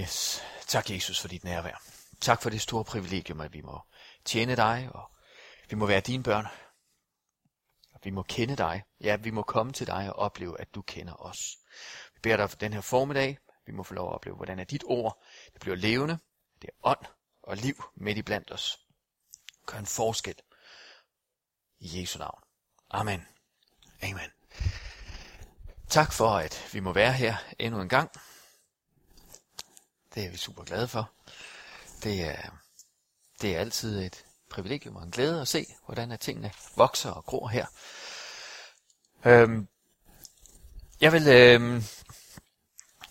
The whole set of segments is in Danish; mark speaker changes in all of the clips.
Speaker 1: Yes. Tak Jesus for dit nærvær. Tak for det store privilegium, at vi må tjene dig, og vi må være dine børn. Og vi må kende dig. Ja, vi må komme til dig og opleve, at du kender os. Vi beder dig for den her formiddag. Vi må få lov at opleve, hvordan er dit ord. Det bliver levende. Det er ånd og liv midt i blandt os. Gør en forskel. I Jesu navn. Amen. Amen. Tak for, at vi må være her endnu en gang. Det er vi super glade for. Det er, det er altid et privilegium og en glæde at se, hvordan at tingene vokser og gror her. Øhm, jeg vil øhm,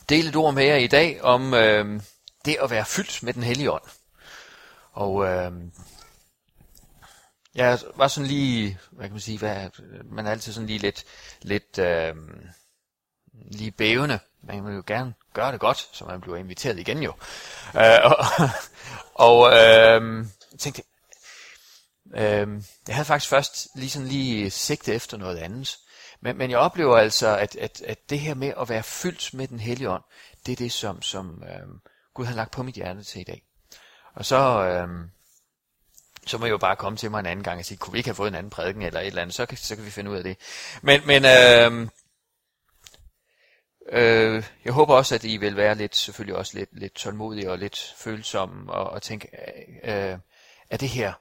Speaker 1: dele et ord med jer i dag om øhm, det at være fyldt med den hellige ånd. Og øhm, jeg var sådan lige, hvad kan man sige, hvad, man er altid sådan lige lidt, lidt øhm, lige bævende. Man vil jo gerne gøre det godt, så man bliver inviteret igen jo. Øh, og og øh, jeg tænkte, øh, jeg havde faktisk først lige sådan lige sigte efter noget andet. Men, men jeg oplever altså, at, at, at det her med at være fyldt med den hellige ånd, det er det, som, som øh, Gud har lagt på mit hjerte til i dag. Og så, øh, så må jeg jo bare komme til mig en anden gang og sige, kunne vi ikke have fået en anden prædiken eller et eller andet, så kan, så kan vi finde ud af det. Men, men øh, Øh, jeg håber også, at I vil være lidt, selvfølgelig også lidt, lidt tålmodige og lidt følsomme og, og tænke, øh, øh, er det her,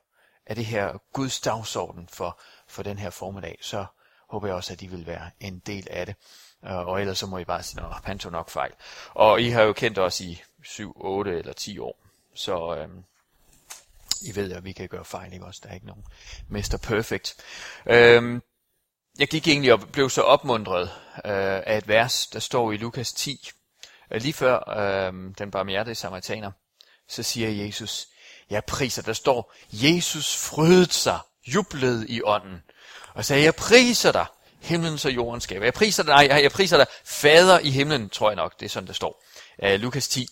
Speaker 1: er det her Guds dagsorden for, for den her formiddag, så håber jeg også, at I vil være en del af det. Øh, og ellers så må I bare sige, at han tog nok fejl. Og I har jo kendt os i 7, 8 eller 10 år, så øh, I ved, at vi kan gøre fejl, ikke også? Der er ikke nogen Mr. Perfect. Øh, jeg gik egentlig og blev så opmundret øh, af et vers, der står i Lukas 10. Øh, lige før øh, den barmhjertige samaritaner, så siger Jesus, jeg priser, der står, Jesus frydede sig, jublede i ånden, og sagde, jeg priser dig, himlens og jordens skaber. Jeg priser dig, jeg, jeg priser dig, fader i himlen, tror jeg nok, det er sådan, der står. Øh, Lukas 10.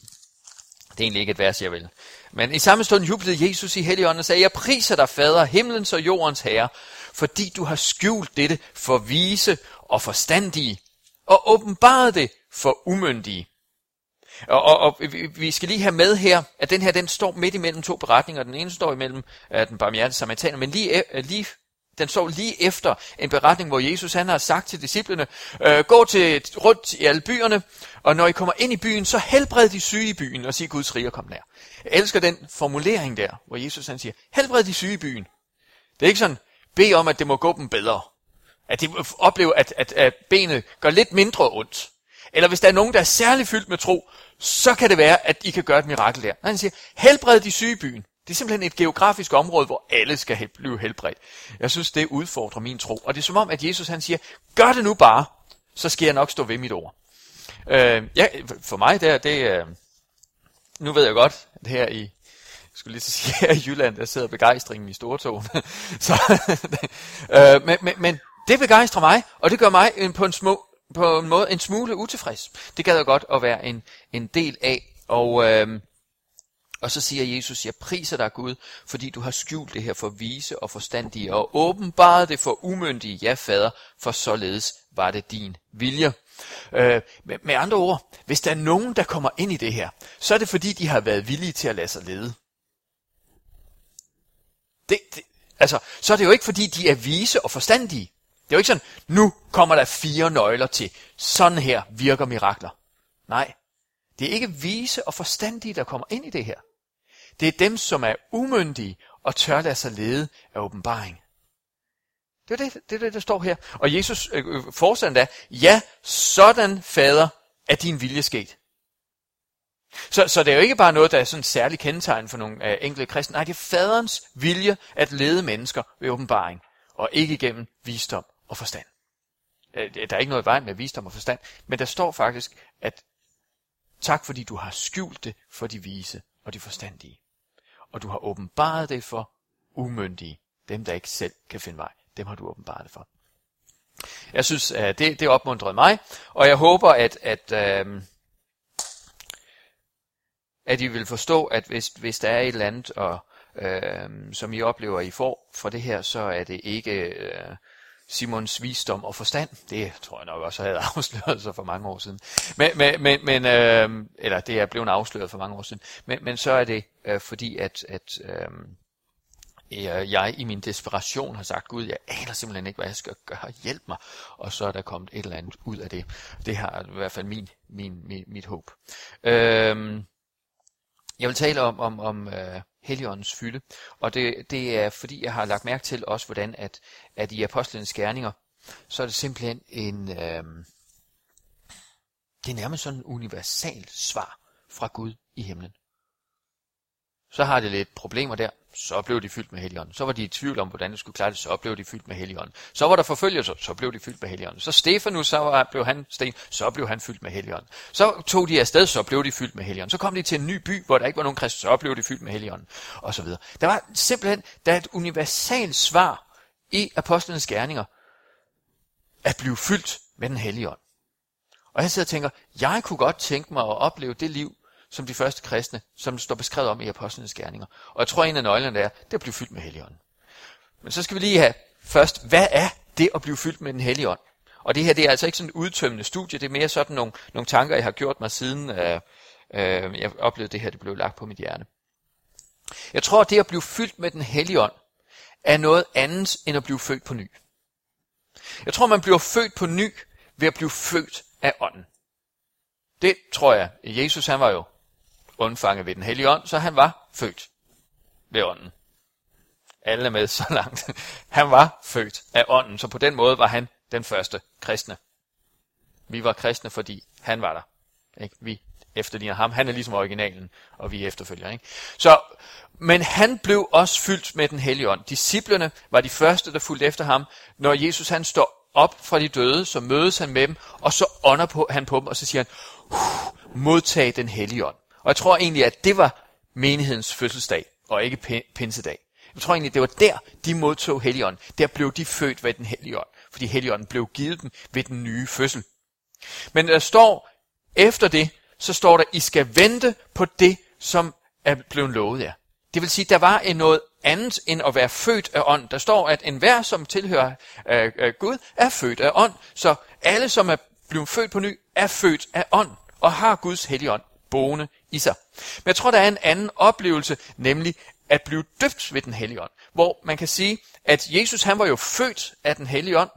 Speaker 1: Det er egentlig ikke et vers, jeg vil. Men i samme stund jublede Jesus i helligånden og sagde, jeg priser dig, fader, himlens og jordens herre, fordi du har skjult dette for vise og forstandige, og åbenbaret det for umyndige. Og, og, og vi skal lige have med her, at den her, den står midt imellem to beretninger. Den ene står imellem uh, den barmhjertige samaritaner, men lige, uh, lige, den står lige efter en beretning, hvor Jesus han har sagt til disciplene, uh, gå til rundt i alle byerne, og når I kommer ind i byen, så helbred de syge i byen, og sig Guds rige kom nær. Jeg elsker den formulering der, hvor Jesus han siger, helbred de syge i byen. Det er ikke sådan, Bed om, at det må gå dem bedre. At de oplever, at, at, at benet gør lidt mindre ondt. Eller hvis der er nogen, der er særlig fyldt med tro, så kan det være, at I kan gøre et mirakel der. Han siger, helbred de syge i byen. Det er simpelthen et geografisk område, hvor alle skal blive helbredt. Jeg synes, det udfordrer min tro. Og det er som om, at Jesus han siger, gør det nu bare, så skal jeg nok stå ved mit ord. Øh, ja, for mig der, det, øh, nu ved jeg godt, at her i skulle lige sige, at i Jylland, der sidder begejstringen i stortogen. så, øh, men, men, men det begejstrer mig, og det gør mig en, på, en små, på en måde en smule utilfreds. Det gad jeg godt at være en, en del af. Og, øh, og så siger Jesus, jeg priser dig Gud, fordi du har skjult det her for vise og forstandige, og åbenbaret det for umyndige, ja fader, for således var det din vilje. Øh, med, med andre ord, hvis der er nogen, der kommer ind i det her, så er det fordi, de har været villige til at lade sig lede. Det, det, altså, så er det jo ikke fordi, de er vise og forstandige. Det er jo ikke sådan, nu kommer der fire nøgler til. Sådan her virker mirakler. Nej, det er ikke vise og forstandige, der kommer ind i det her. Det er dem, som er umyndige og tør lade sig lede af åbenbaring. Det er det, det, er det der står her. Og Jesus øh, øh fortsætter da, ja, sådan fader er din vilje sket. Så, så det er jo ikke bare noget, der er sådan særlig kendetegn for nogle øh, enkelte kristne. Nej, det er faderens vilje at lede mennesker ved åbenbaring, og ikke gennem visdom og forstand. Øh, der er ikke noget vej med visdom og forstand, men der står faktisk, at tak fordi du har skjult det for de vise og de forstandige. Og du har åbenbaret det for umyndige, dem der ikke selv kan finde vej. Dem har du åbenbaret det for. Jeg synes, at det, det opmuntrede mig, og jeg håber, at, at øh, at I vil forstå, at hvis, hvis der er et eller andet, og, øh, som I oplever, I får fra det her, så er det ikke, øh, Simons visdom og forstand. Det tror jeg nok også havde afsløret sig for mange år siden. Men, men, men, men øh, eller det er blevet afsløret for mange år siden. Men, men så er det øh, fordi, at, at øh, jeg i min desperation har sagt, Gud, jeg aner simpelthen ikke, hvad jeg skal gøre. Hjælp mig. Og så er der kommet et eller andet ud af det. Det har i hvert fald min, min, min, mit håb. Øh, jeg vil tale om, om, om uh, Helligåndens fylde, og det, det er fordi, jeg har lagt mærke til også, hvordan at, at i apostlenes gerninger, så er det simpelthen en, uh, det er nærmest sådan en universal svar fra Gud i himlen. Så har de lidt problemer der, så blev de fyldt med Helligånden. Så var de i tvivl om, hvordan de skulle klare det, så blev de fyldt med Helligånden. Så var der forfølgelse, så blev de fyldt med Helligånden. Så Stefanus, så var, blev han sten, så blev han fyldt med Helligånden. Så tog de afsted, så blev de fyldt med Helligånden. Så kom de til en ny by, hvor der ikke var nogen kristne, så blev de fyldt med Helligånden. Og så videre. Der var simpelthen der er et universalt svar i apostlenes gerninger, at blive fyldt med den hellige ånd. Og jeg sidder og tænker, jeg kunne godt tænke mig at opleve det liv, som de første kristne, som det står beskrevet om i apostlenes gerninger. Og jeg tror, en af nøglerne er, det er at blive fyldt med Helligånden. Men så skal vi lige have først, hvad er det at blive fyldt med den hellige ånd? Og det her, det er altså ikke sådan et udtømmende studie, det er mere sådan nogle, nogle tanker, jeg har gjort mig siden øh, øh, jeg oplevede det her, det blev lagt på mit hjerne. Jeg tror, at det at blive fyldt med den hellige ånd, er noget andet end at blive født på ny. Jeg tror, man bliver født på ny ved at blive født af ånden. Det tror jeg. Jesus han var jo undfanget ved den hellige ånd, så han var født ved ånden. Alle er med så langt. Han var født af ånden, så på den måde var han den første kristne. Vi var kristne, fordi han var der. Ikke? Vi efterligner ham. Han er ligesom originalen, og vi efterfølger. Ikke? Så, men han blev også fyldt med den hellige ånd. Disciplerne var de første, der fulgte efter ham. Når Jesus han står op fra de døde, så mødes han med dem, og så ånder på, han på dem, og så siger han, modtag den hellige ånd. Og jeg tror egentlig, at det var menighedens fødselsdag, og ikke pinsedag. Jeg tror egentlig, det var der, de modtog Helligånden. Der blev de født ved den hellige ånd, fordi Helligånden blev givet dem ved den nye fødsel. Men der står, efter det, så står der, I skal vente på det, som er blevet lovet jer. Det vil sige, der var en noget andet end at være født af ånd. Der står, at enhver, som tilhører øh, øh, Gud, er født af ånd. Så alle, som er blevet født på ny, er født af ånd og har Guds hellige ånd boende i sig. Men jeg tror, der er en anden oplevelse, nemlig at blive døbt ved den hellige ånd. Hvor man kan sige, at Jesus han var jo født af den hellige ånd.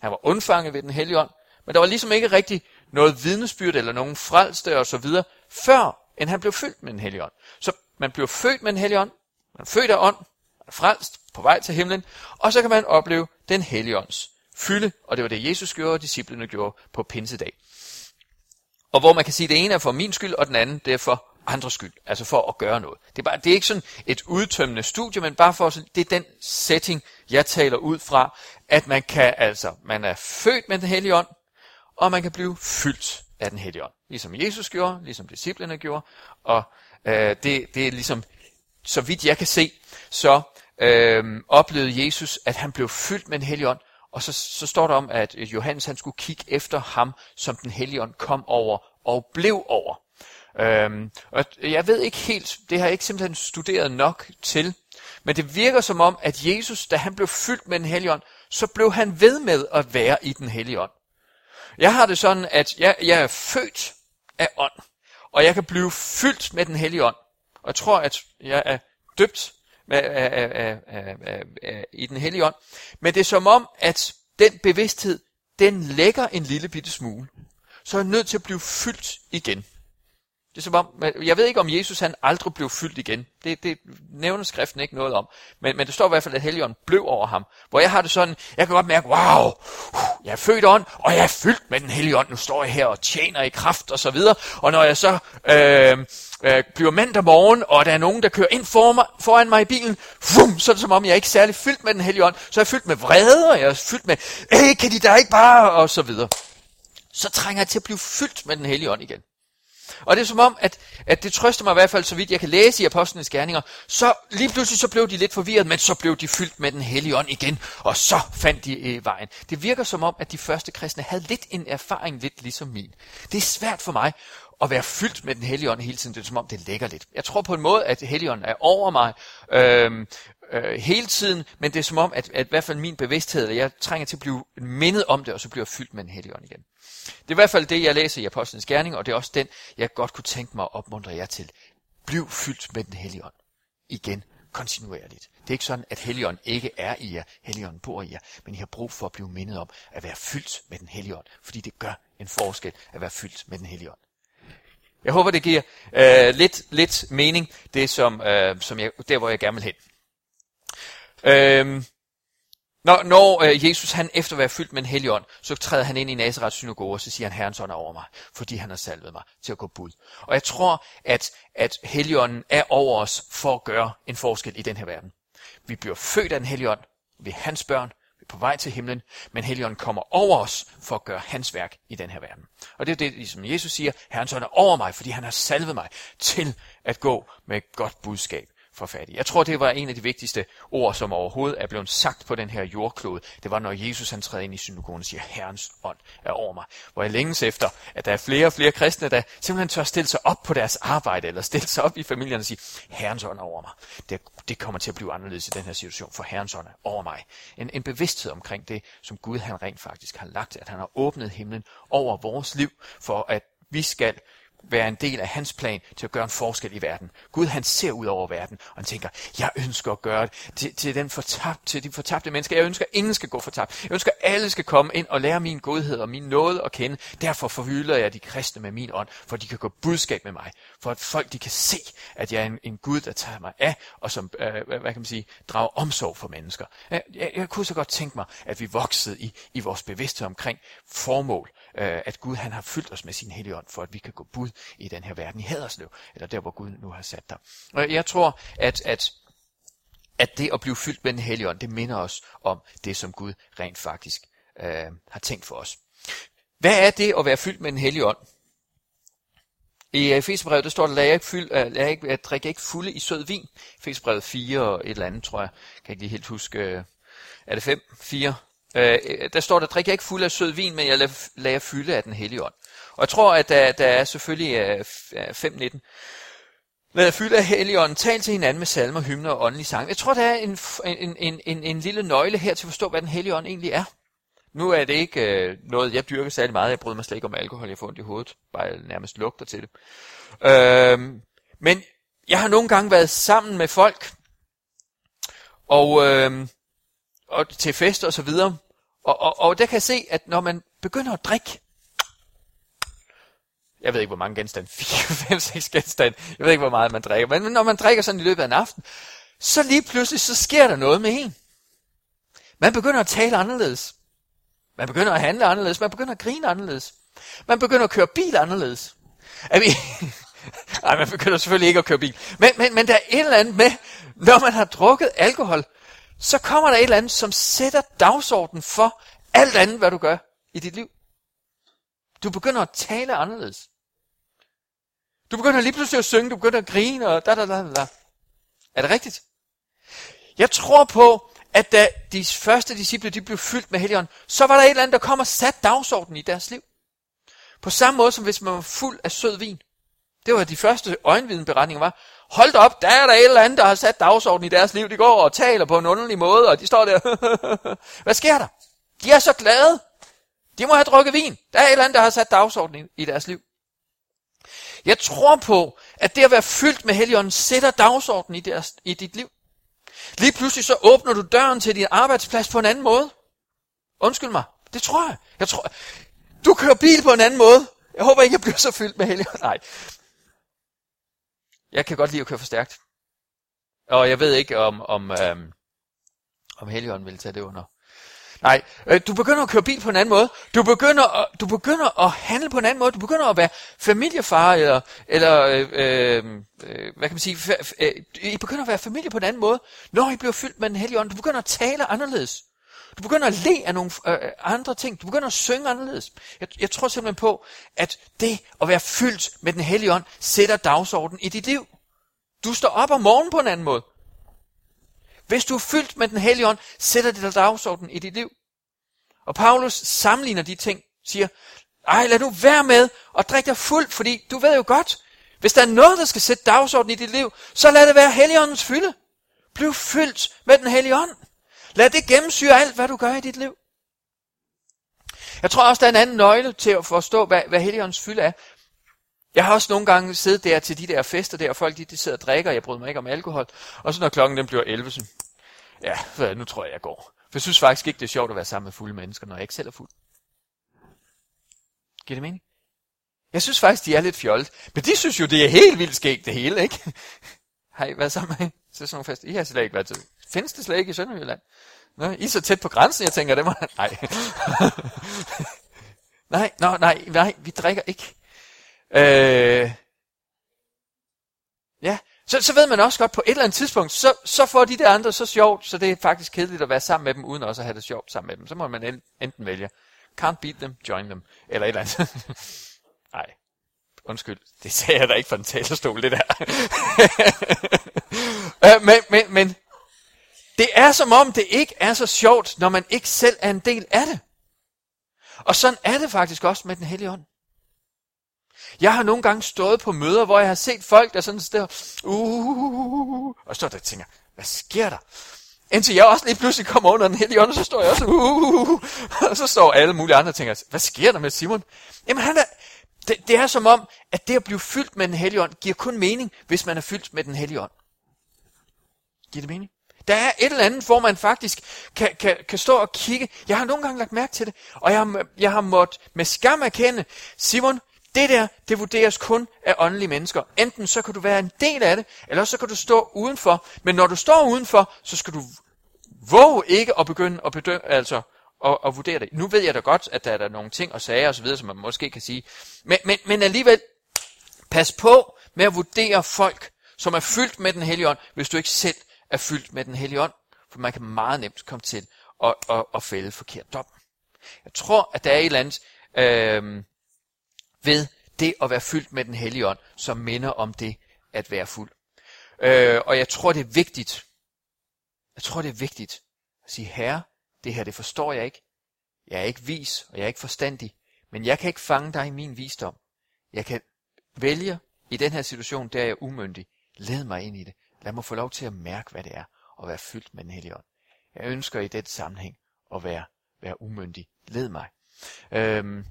Speaker 1: Han var undfanget ved den hellige ånd. Men der var ligesom ikke rigtig noget vidnesbyrd eller nogen frelste og så videre, før end han blev født med den hellige ånd. Så man blev født med den hellige ånd, man er født af ånd, man er frelst, på vej til himlen, og så kan man opleve den hellige ånds fylde, og det var det, Jesus gjorde, og disciplene gjorde på pinsedag. Og hvor man kan sige, at det ene er for min skyld, og den anden det er for andres skyld, altså for at gøre noget. Det er, bare, det er ikke sådan et udtømmende studie, men bare for, det er den setting, jeg taler ud fra, at man kan altså, man er født med den hellige ånd, og man kan blive fyldt af den hellige ånd. Ligesom Jesus gjorde, ligesom disciplene gjorde, og øh, det, det er ligesom, så vidt jeg kan se, så øh, oplevede Jesus, at han blev fyldt med den hellige ånd, og så, så står der om, at Johannes han skulle kigge efter ham, som den hellige ånd kom over og blev over. Øhm, og jeg ved ikke helt, det har jeg ikke simpelthen studeret nok til, men det virker som om, at Jesus, da han blev fyldt med den hellige ånd, så blev han ved med at være i den hellige ånd. Jeg har det sådan, at jeg, jeg er født af ånd, og jeg kan blive fyldt med den hellige ånd. Og jeg tror, at jeg er døbt af, af, af, af, af, i den hellige ånd. Men det er som om, at den bevidsthed, den lægger en lille bitte smule. Så er jeg nødt til at blive fyldt igen. Det er som om, jeg ved ikke om Jesus han aldrig blev fyldt igen. Det, det nævner skriften ikke noget om. Men, men det står i hvert fald, at Helligånden blev over ham. Hvor jeg har det sådan, jeg kan godt mærke, wow, uh, jeg er født ånd, og jeg er fyldt med den hellige ånd. Nu står jeg her og tjener i kraft og så videre. Og når jeg så øh, øh, bliver mandag morgen, og der er nogen, der kører ind for mig, foran mig i bilen, vum, så er det som om, jeg er ikke særlig fyldt med den hellige ånd. Så er jeg fyldt med vrede, og jeg er fyldt med, hey, kan de da ikke bare, og så videre. Så trænger jeg til at blive fyldt med den hellige ånd igen. Og det er som om, at, at det trøster mig i hvert fald, så vidt jeg kan læse i apostlenes gerninger, så lige pludselig så blev de lidt forvirret, men så blev de fyldt med den hellige ånd igen, og så fandt de øh, vejen. Det virker som om, at de første kristne havde lidt en erfaring, lidt ligesom min. Det er svært for mig at være fyldt med den hellige ånd hele tiden. Det er som om, det ligger lidt. Jeg tror på en måde, at helligånden er over mig øhm, øh, hele tiden, men det er som om, at, at i hvert fald min bevidsthed, at jeg trænger til at blive mindet om det, og så bliver jeg fyldt med den hellige ånd igen. Det er i hvert fald det, jeg læser i Apostlenes Gerning, og det er også den, jeg godt kunne tænke mig at opmuntre jer til. Bliv fyldt med den hellige ånd. Igen, kontinuerligt. Det er ikke sådan, at Helligånd ikke er i jer. Helligånden bor i jer. Men I har brug for at blive mindet om at være fyldt med den hellige ånd. Fordi det gør en forskel at være fyldt med den hellige ånd. Jeg håber, det giver øh, lidt, lidt mening, det som, øh, som jeg, der hvor jeg gerne vil hen. Øhm, når, når øh, Jesus han efter at være fyldt med en hellig ånd, så træder han ind i Nazarets synagoge, og så siger han, Herrens ånd er over mig, fordi han har salvet mig til at gå bud. Og jeg tror, at, at helligånden er over os for at gøre en forskel i den her verden. Vi bliver født af en helligånd, vi er hans børn, vi er på vej til himlen, men helligånden kommer over os for at gøre hans værk i den her verden. Og det er det, som Jesus siger, Herrens ånd er over mig, fordi han har salvet mig til at gå med et godt budskab for fattige. Jeg tror, det var en af de vigtigste ord, som overhovedet er blevet sagt på den her jordklode. Det var, når Jesus han træder ind i synagogen og siger, Herrens ånd er over mig. Hvor jeg længes efter, at der er flere og flere kristne, der simpelthen tør stille sig op på deres arbejde, eller stille sig op i familien og sige, Herrens ånd er over mig. Det, det kommer til at blive anderledes i den her situation, for Herrens ånd er over mig. En, en bevidsthed omkring det, som Gud han rent faktisk har lagt, at han har åbnet himlen over vores liv, for at vi skal være en del af hans plan til at gøre en forskel i verden. Gud han ser ud over verden, og han tænker, jeg ønsker at gøre det til, til, den fortabt, til de fortabte mennesker. Jeg ønsker, at ingen skal gå fortabt. Jeg ønsker, at alle skal komme ind og lære min godhed og min nåde at kende. Derfor forhylder jeg de kristne med min ånd, for de kan gå budskab med mig. For at folk de kan se, at jeg er en, en Gud, der tager mig af, og som, øh, hvad kan man sige, drager omsorg for mennesker. Jeg, jeg, jeg kunne så godt tænke mig, at vi voksede i, i vores bevidsthed omkring formål. Øh, at Gud han har fyldt os med sin hellige ånd, for at vi kan gå bud i den her verden i Haderslev, eller der, hvor Gud nu har sat dig. Og jeg tror, at, at, at det at blive fyldt med den hellige ånd, det minder os om det, som Gud rent faktisk øh, har tænkt for os. Hvad er det at være fyldt med den hellige ånd? I øh, Efeserbrevet, der står der, lad jeg ikke, fyld, uh, lad ikke, at drikke ikke fulde i sød vin. Efeserbrevet 4 og et eller andet, tror jeg. Kan ikke lige helt huske. Uh, er det 5? 4? Øh, der står der, drikker jeg ikke fuld af sød vin, men jeg lader, lader jeg fylde af den hellige ånd. Og jeg tror, at der, der er selvfølgelig øh, uh, 5.19. Øh, Lad jer fylde af helligånden, tal til hinanden med salmer, hymner og åndelig sang. Jeg tror, der er en, en, en, en, en lille nøgle her til at forstå, hvad den hellige ånd egentlig er. Nu er det ikke øh, noget, jeg dyrker særlig meget. Jeg bryder mig slet ikke om alkohol. Jeg får ondt i hovedet. Bare nærmest lugter til det. Øhm, men jeg har nogle gange været sammen med folk. Og, øh, og til fest og så videre. Og, og, og der kan jeg se, at når man begynder at drikke, jeg ved ikke, hvor mange genstande, 4, 5, 6 genstande, jeg ved ikke, hvor meget man drikker, men når man drikker sådan i løbet af en aften, så lige pludselig, så sker der noget med en. Man begynder at tale anderledes. Man begynder at handle anderledes. Man begynder at grine anderledes. Man begynder at køre bil anderledes. Er vi... Nej, man begynder selvfølgelig ikke at køre bil. Men, men, men der er et eller andet med, når man har drukket alkohol, så kommer der et eller andet, som sætter dagsordenen for alt andet, hvad du gør i dit liv. Du begynder at tale anderledes. Du begynder lige pludselig at synge, du begynder at grine, og da, da, da, da. Er det rigtigt? Jeg tror på, at da de første disciple de blev fyldt med helligånden, så var der et eller andet, der kom og satte dagsordenen i deres liv. På samme måde som hvis man var fuld af sød vin. Det var de første øjenvidenberetninger var. Hold op, der er der et eller andet, der har sat dagsordenen i deres liv. De går og taler på en underlig måde, og de står der. Hvad sker der? De er så glade. De må have drukket vin. Der er et eller andet, der har sat dagsordenen i deres liv. Jeg tror på, at det at være fyldt med helligånden sætter dagsordenen i, deres, i dit liv. Lige pludselig så åbner du døren til din arbejdsplads på en anden måde. Undskyld mig. Det tror jeg. Jeg tror, du kører bil på en anden måde. Jeg håber ikke, jeg bliver så fyldt med helligånd. Nej. Jeg kan godt lide at køre for stærkt. Og jeg ved ikke, om, om, øhm, om Helion vil tage det under Nej, øh, du begynder at køre bil på en anden måde. Du begynder, at, du begynder at handle på en anden måde. Du begynder at være familiefar, eller, eller øh, øh, øh hvad kan man sige, øh, I begynder at være familie på en anden måde, når I bliver fyldt med den hellige ånd. Du begynder at tale anderledes. Du begynder at le af nogle øh, øh, andre ting. Du begynder at synge anderledes. Jeg, jeg tror simpelthen på, at det at være fyldt med den hellige ånd, sætter dagsordenen i dit liv. Du står op om morgenen på en anden måde. Hvis du er fyldt med den hellige ånd, sætter det dig dagsordenen i dit liv. Og Paulus sammenligner de ting, siger, Ej, lad nu være med at drikke dig fuld, fordi du ved jo godt, hvis der er noget, der skal sætte dagsordenen i dit liv, så lad det være Helligåndens fylde. Bliv fyldt med den hellige ånd. Lad det gennemsyre alt, hvad du gør i dit liv. Jeg tror også, der er en anden nøgle til at forstå, hvad, hvad Helligåndens fylde er. Jeg har også nogle gange siddet der til de der fester der, og folk de, de sidder og drikker, jeg bryder mig ikke om alkohol. Og så når klokken den bliver 11, så, ja, nu tror jeg, jeg går. For jeg synes faktisk ikke, det er sjovt at være sammen med fulde mennesker, når jeg ikke selv er fuld. Giver det mening? Jeg synes faktisk, de er lidt fjollet. Men de synes jo, det er helt vildt skægt det hele, ikke? Har I været sammen med til sådan nogle fester? I har slet ikke været til. Findes det slet ikke i Sønderjylland? Nå, I er så tæt på grænsen, jeg tænker, det må... Nej. nej, nå, nej, nej, vi drikker ikke. Øh, ja, så, så ved man også godt, på et eller andet tidspunkt, så, så får de der andre så sjovt, så det er faktisk kedeligt at være sammen med dem, uden også at have det sjovt sammen med dem. Så må man enten vælge, can't beat them, join them, eller et eller andet. Nej, undskyld, det sagde jeg da ikke fra den talerstol, det der. øh, men, men, men, det er som om, det ikke er så sjovt, når man ikke selv er en del af det. Og sådan er det faktisk også med den hellige ånd. Jeg har nogle gange stået på møder, hvor jeg har set folk, der sådan står, uh, og står der og tænker, hvad sker der? Indtil jeg også lige pludselig kommer under den hellige ånd, og så står jeg også, uh, og så står alle mulige andre og tænker, hvad sker der med Simon? Jamen han er, det, det er som om, at det at blive fyldt med den hellige ånd, giver kun mening, hvis man er fyldt med den hellige ånd. Giver det mening? Der er et eller andet, hvor man faktisk kan, kan, kan stå og kigge. Jeg har nogle gange lagt mærke til det, og jeg har, jeg har måttet med skam erkende, Simon, det der, det vurderes kun af åndelige mennesker. Enten så kan du være en del af det, eller så kan du stå udenfor. Men når du står udenfor, så skal du våge ikke at begynde at bedømme, altså at, at vurdere det. Nu ved jeg da godt, at der er der nogle ting og sager osv., som man måske kan sige. Men, men, men alligevel, pas på med at vurdere folk, som er fyldt med den hellige ånd, hvis du ikke selv er fyldt med den hellige ånd. For man kan meget nemt komme til at, at, at fælde forkert dom. Jeg tror, at der er et eller andet øh, ved det at være fyldt med den hellige ånd, som minder om det at være fuld. Øh, og jeg tror, det er vigtigt. Jeg tror, det er vigtigt at sige, herre, det her, det forstår jeg ikke. Jeg er ikke vis, og jeg er ikke forstandig. Men jeg kan ikke fange dig i min visdom. Jeg kan vælge i den her situation, der er jeg umyndig. Led mig ind i det. Lad mig få lov til at mærke, hvad det er, at være fyldt med den hellige ånd. Jeg ønsker i den sammenhæng at være, være umyndig. Led mig. Øhm,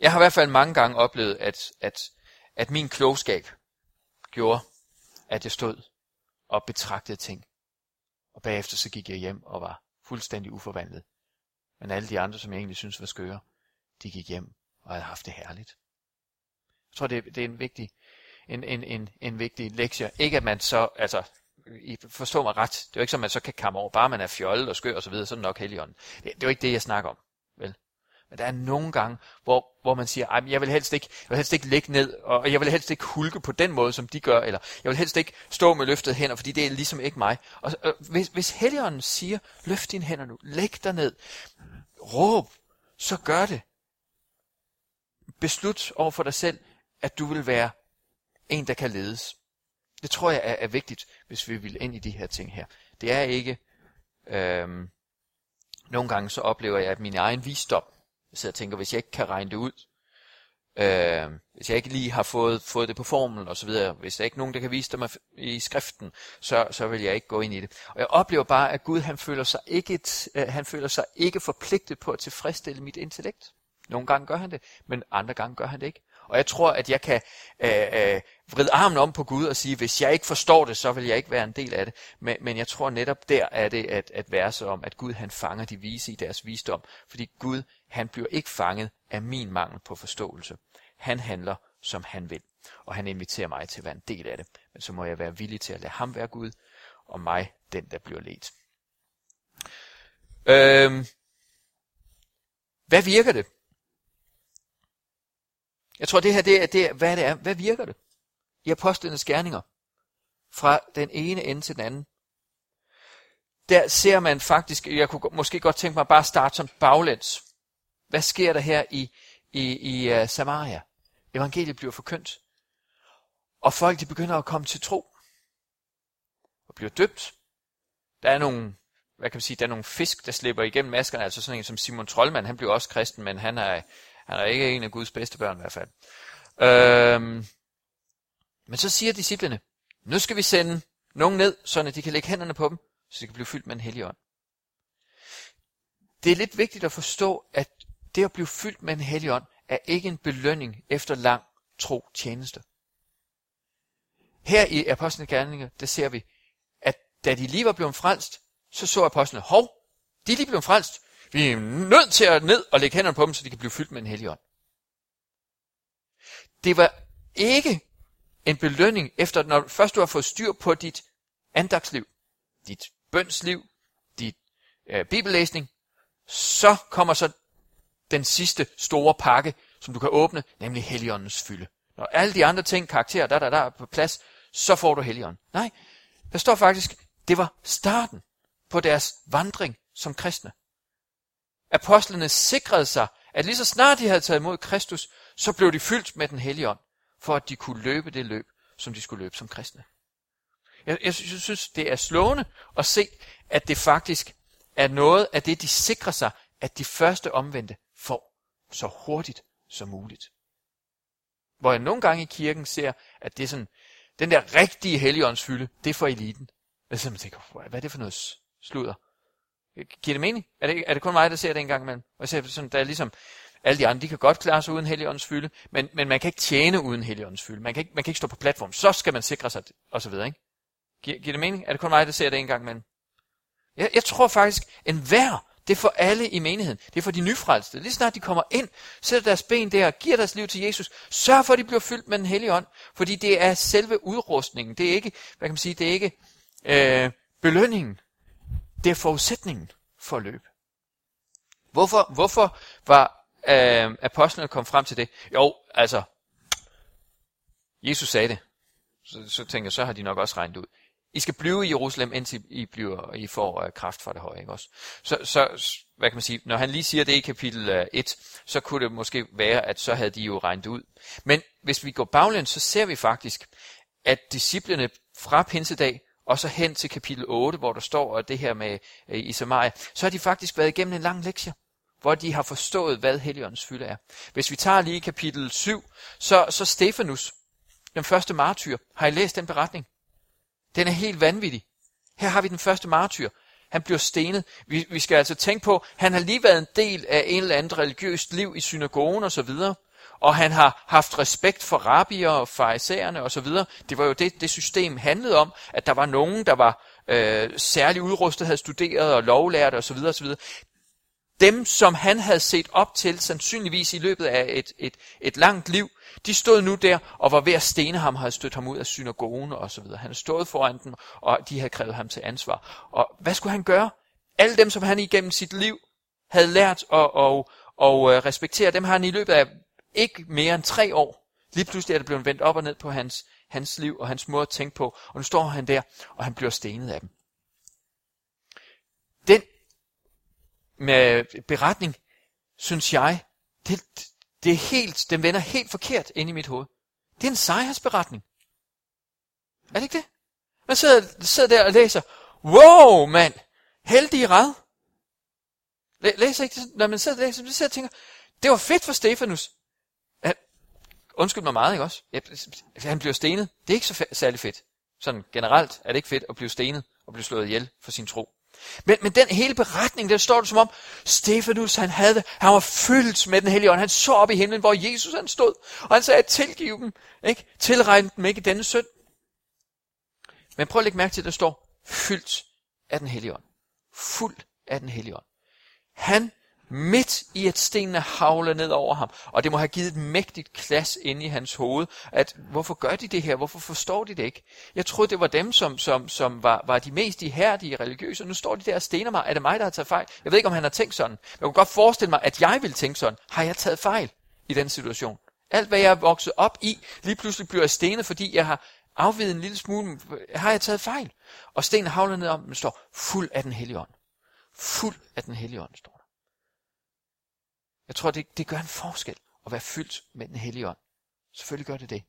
Speaker 1: jeg har i hvert fald mange gange oplevet, at, at, at min klogskab gjorde, at jeg stod og betragtede ting. Og bagefter så gik jeg hjem og var fuldstændig uforvandlet. Men alle de andre, som jeg egentlig synes var skøre, de gik hjem og havde haft det herligt. Jeg tror, det, det er en vigtig, en, en, en, en vigtig lektie. Ikke at man så, altså, I forstår mig ret, det er jo ikke som, at man så kan kamme over, bare man er fjollet og skør og så videre, så er det nok heligånden. Det, det er jo ikke det, jeg snakker om. Vel? Men der er nogle gange, hvor, hvor man siger, at jeg vil helst ikke, jeg vil helst ikke ligge ned, og jeg vil helst ikke hulke på den måde, som de gør, eller jeg vil helst ikke stå med løftede hænder, fordi det er ligesom ikke mig. Og, og hvis, hvis Helligånden siger, løft dine hænder nu, læg dig ned, råb, så gør det. Beslut over for dig selv, at du vil være en, der kan ledes. Det tror jeg er, er vigtigt, hvis vi vil ind i de her ting her. Det er ikke, øhm, nogle gange så oplever jeg, at min egen visdom, jeg sidder og tænker, hvis jeg ikke kan regne det ud, øh, hvis jeg ikke lige har fået, fået det på formel og så videre, hvis der ikke er nogen, der kan vise det mig i skriften, så, så vil jeg ikke gå ind i det. Og jeg oplever bare, at Gud han føler sig ikke, et, øh, han føler sig ikke forpligtet på at tilfredsstille mit intellekt. Nogle gange gør han det, men andre gange gør han det ikke. Og jeg tror, at jeg kan øh, øh, vride armen om på Gud og sige, hvis jeg ikke forstår det, så vil jeg ikke være en del af det. Men, men jeg tror netop der er det at, at være om, at Gud han fanger de vise i deres visdom. Fordi Gud han bliver ikke fanget af min mangel på forståelse. Han handler, som han vil. Og han inviterer mig til at være en del af det. Men så må jeg være villig til at lade ham være Gud, og mig den, der bliver ledt. Øhm, hvad virker det? Jeg tror, det her, det er, det er, hvad det er. Hvad virker det? I apostlenes gerninger. Fra den ene ende til den anden. Der ser man faktisk, jeg kunne måske godt tænke mig bare at starte som baglæns. Hvad sker der her i, i, i uh, Samaria? Evangeliet bliver forkyndt. Og folk de begynder at komme til tro. Og bliver døbt. Der er nogle, hvad kan man sige, der er nogle fisk, der slipper igennem maskerne. Altså sådan en som Simon Trollmann, han blev også kristen, men han er, han er ikke en af Guds bedste børn i hvert fald. Øhm, men så siger disciplene, nu skal vi sende nogen ned, så de kan lægge hænderne på dem, så de kan blive fyldt med en hellig ånd. Det er lidt vigtigt at forstå, at det at blive fyldt med en hellig ånd, er ikke en belønning efter lang tro tjeneste. Her i Apostlenes Gerninger, der ser vi, at da de lige var blevet frelst, så så apostlene, hov, de er lige blevet frelst. Vi er nødt til at ned og lægge hænderne på dem, så de kan blive fyldt med en hellig ånd. Det var ikke en belønning efter, når først du har fået styr på dit andagsliv, dit bønsliv, dit øh, bibellæsning, så kommer så den sidste store pakke, som du kan åbne, nemlig Helligåndens fylde. Når alle de andre ting, karakterer, der, der, der er på plads, så får du Helligånden. Nej, der står faktisk, det var starten på deres vandring som kristne. Apostlene sikrede sig, at lige så snart de havde taget imod Kristus, så blev de fyldt med den hellige ånd, for at de kunne løbe det løb, som de skulle løbe som kristne. Jeg, jeg synes, det er slående at se, at det faktisk er noget af det, de sikrer sig, at de første omvendte får så hurtigt som muligt. Hvor jeg nogle gange i kirken ser, at det er sådan, den der rigtige helligåndsfylde, det er for eliten. Altså, jeg simpelthen tænker, hvad er det for noget sludder? Giver det mening? Er det, er det kun mig, der ser det en gang imellem? Og jeg ser sådan, der er ligesom, alle de andre, de kan godt klare sig uden helligåndsfylde, men, men man kan ikke tjene uden helligåndsfylde. Man kan ikke, man kan ikke stå på platform. Så skal man sikre sig, og så videre, ikke? Giver, giver det mening? Er det kun mig, der ser det en gang imellem? Jeg, jeg tror faktisk, en hver, det er for alle i menigheden. Det er for de nyfrelste. Lige snart de kommer ind, sætter deres ben der, giver deres liv til Jesus, sørg for, at de bliver fyldt med den hellige ånd. Fordi det er selve udrustningen. Det er ikke, hvad kan man sige, det er ikke øh, belønningen. Det er forudsætningen for at løbe. Hvorfor, hvorfor var øh, apostlene kom frem til det? Jo, altså, Jesus sagde det. Så, så tænker jeg, så har de nok også regnet ud. I skal blive i Jerusalem, indtil I, bliver, I får øh, kraft fra det høje. Ikke også? Så, så, hvad kan man sige, når han lige siger det i kapitel øh, 1, så kunne det måske være, at så havde de jo regnet ud. Men hvis vi går baglæns, så ser vi faktisk, at disciplene fra pinsedag og så hen til kapitel 8, hvor der står at det her med øh, i Samaria, så har de faktisk været igennem en lang lektie hvor de har forstået, hvad Helligåndens fylde er. Hvis vi tager lige kapitel 7, så, så Stefanus, den første martyr, har I læst den beretning? Den er helt vanvittig. Her har vi den første martyr. Han bliver stenet. Vi, vi skal altså tænke på, han har lige været en del af en eller anden religiøst liv i synagogen og så videre. Og han har haft respekt for rabbier og farisæerne og så videre. Det var jo det, det system handlede om, at der var nogen, der var øh, særligt udrustet, havde studeret og lovlært og så videre og så videre dem, som han havde set op til, sandsynligvis i løbet af et, et, et langt liv, de stod nu der og var ved at stene ham, havde stødt ham ud af synagogen og så videre. Han stod foran dem, og de havde krævet ham til ansvar. Og hvad skulle han gøre? Alle dem, som han igennem sit liv havde lært at, at, at, at øh, respektere, dem har han i løbet af ikke mere end tre år. Lige pludselig er det blevet vendt op og ned på hans, hans liv og hans måde at tænke på. Og nu står han der, og han bliver stenet af dem. Den med beretning, synes jeg, det, det er helt, den vender helt forkert ind i mit hoved. Det er en sejrsberetning. Er det ikke det? Man sidder, sidder der og læser, wow mand, heldig red. Læser ikke det, når man sidder og læser, så sidder og tænker, det var fedt for Stefanus. Undskyld mig meget, ikke også? Ja, han bliver stenet. Det er ikke så særlig fedt. Sådan generelt er det ikke fedt at blive stenet og blive slået ihjel for sin tro. Men, men den hele beretning, der står det som om, Stefanus, han havde, han var fyldt med den hellige ånd. Han så op i himlen, hvor Jesus han stod, og han sagde, tilgiv dem, ikke? Tilregn dem ikke denne synd. Men prøv at lægge mærke til, at der står, fyldt af den hellige ånd. Fuld af den hellige ånd. Han midt i at stenene havler ned over ham. Og det må have givet et mægtigt klas ind i hans hoved, at hvorfor gør de det her? Hvorfor forstår de det ikke? Jeg troede, det var dem, som, som, som var, var de mest ihærdige religiøse, og nu står de der og stener mig. Er det mig, der har taget fejl? Jeg ved ikke, om han har tænkt sådan. Jeg kunne godt forestille mig, at jeg ville tænke sådan. Har jeg taget fejl i den situation? Alt, hvad jeg er vokset op i, lige pludselig bliver jeg stenet, fordi jeg har afvidet en lille smule. Har jeg taget fejl? Og stenen havler ned om, men står fuld af den hellige ånd. Fuld af den hellige ånd, står jeg tror, det, det gør en forskel at være fyldt med den hellige ånd. Selvfølgelig gør det det.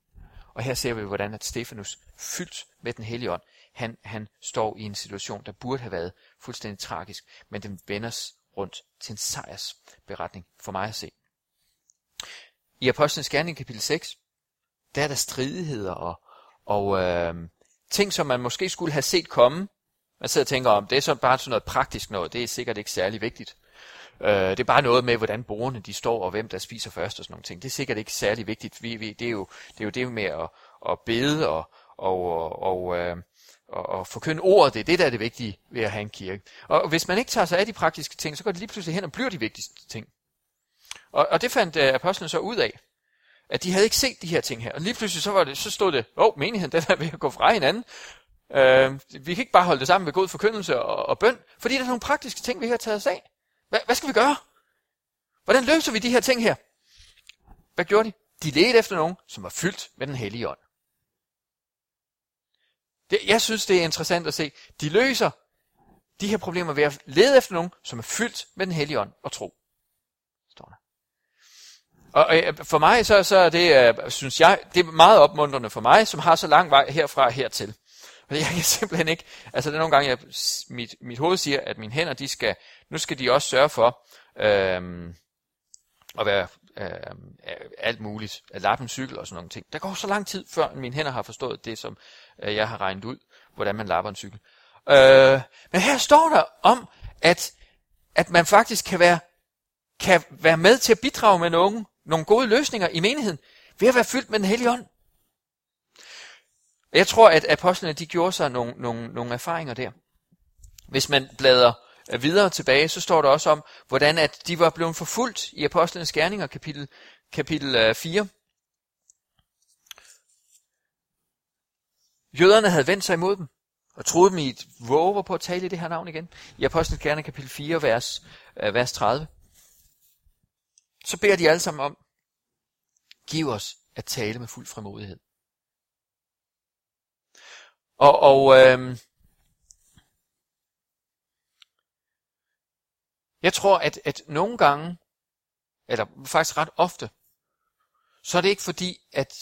Speaker 1: Og her ser vi, hvordan at Stefanus, fyldt med den hellige ånd, han, han står i en situation, der burde have været fuldstændig tragisk, men den vendes rundt til en sejrsberetning for mig at se. i Apostlenes Gerning kapitel 6, der er der stridigheder og, og øh, ting, som man måske skulle have set komme. Man sidder og tænker om, det er så bare sådan noget praktisk noget, det er sikkert ikke særlig vigtigt. Øh, det er bare noget med, hvordan borgerne de står, og hvem der spiser først og sådan nogle ting. Det er sikkert ikke særlig vigtigt. Vi, vi, det, er jo, det er jo det med at, at bede og, og, og, og, øh, og, og forkynde ordet. Det er det, der er det vigtige ved at have en kirke. Og hvis man ikke tager sig af de praktiske ting, så går det lige pludselig hen og bliver de vigtigste ting. Og, og det fandt øh, uh, apostlene så ud af, at de havde ikke set de her ting her. Og lige pludselig så, var det, så stod det, åh, oh, menigheden den er ved at gå fra hinanden. Uh, vi kan ikke bare holde det sammen med god forkyndelse og, og bøn, fordi der er nogle praktiske ting, vi har taget os af. Hva, hvad skal vi gøre? Hvordan løser vi de her ting her? Hvad gjorde de? De ledte efter nogen, som var fyldt med den hellige ånd. Det, jeg synes, det er interessant at se. De løser de her problemer ved at lede efter nogen, som er fyldt med den hellige ånd og tro. Står der. Og øh, for mig, så, så er det, øh, synes jeg, det er meget opmuntrende for mig, som har så lang vej herfra hertil. Fordi Jeg kan simpelthen ikke, altså det er nogle gange, jeg, mit, mit hoved siger, at mine hænder, de skal, nu skal de også sørge for, øh, at være øh, alt muligt, at lappe en cykel og sådan nogle ting. Der går så lang tid, før mine hænder har forstået det, som øh, jeg har regnet ud, hvordan man lapper en cykel. Øh, men her står der om, at, at man faktisk kan være, kan være med til at bidrage med nogle, nogle gode løsninger i menigheden, ved at være fyldt med den hellige ånd. Jeg tror, at apostlene de gjorde sig nogle, nogle, nogle erfaringer der. Hvis man bladrer øh, videre tilbage, så står der også om, hvordan at de var blevet forfulgt i apostlenes gerninger, kapitel, kapitel øh, 4. Jøderne havde vendt sig imod dem, og troede dem i et våger på at tale i det her navn igen. I apostlenes gerninger, kapitel 4, vers, øh, vers 30. Så beder de alle sammen om, giv os at tale med fuld frimodighed. Og, og øh, jeg tror, at, at nogle gange, eller faktisk ret ofte, så er det ikke fordi, at,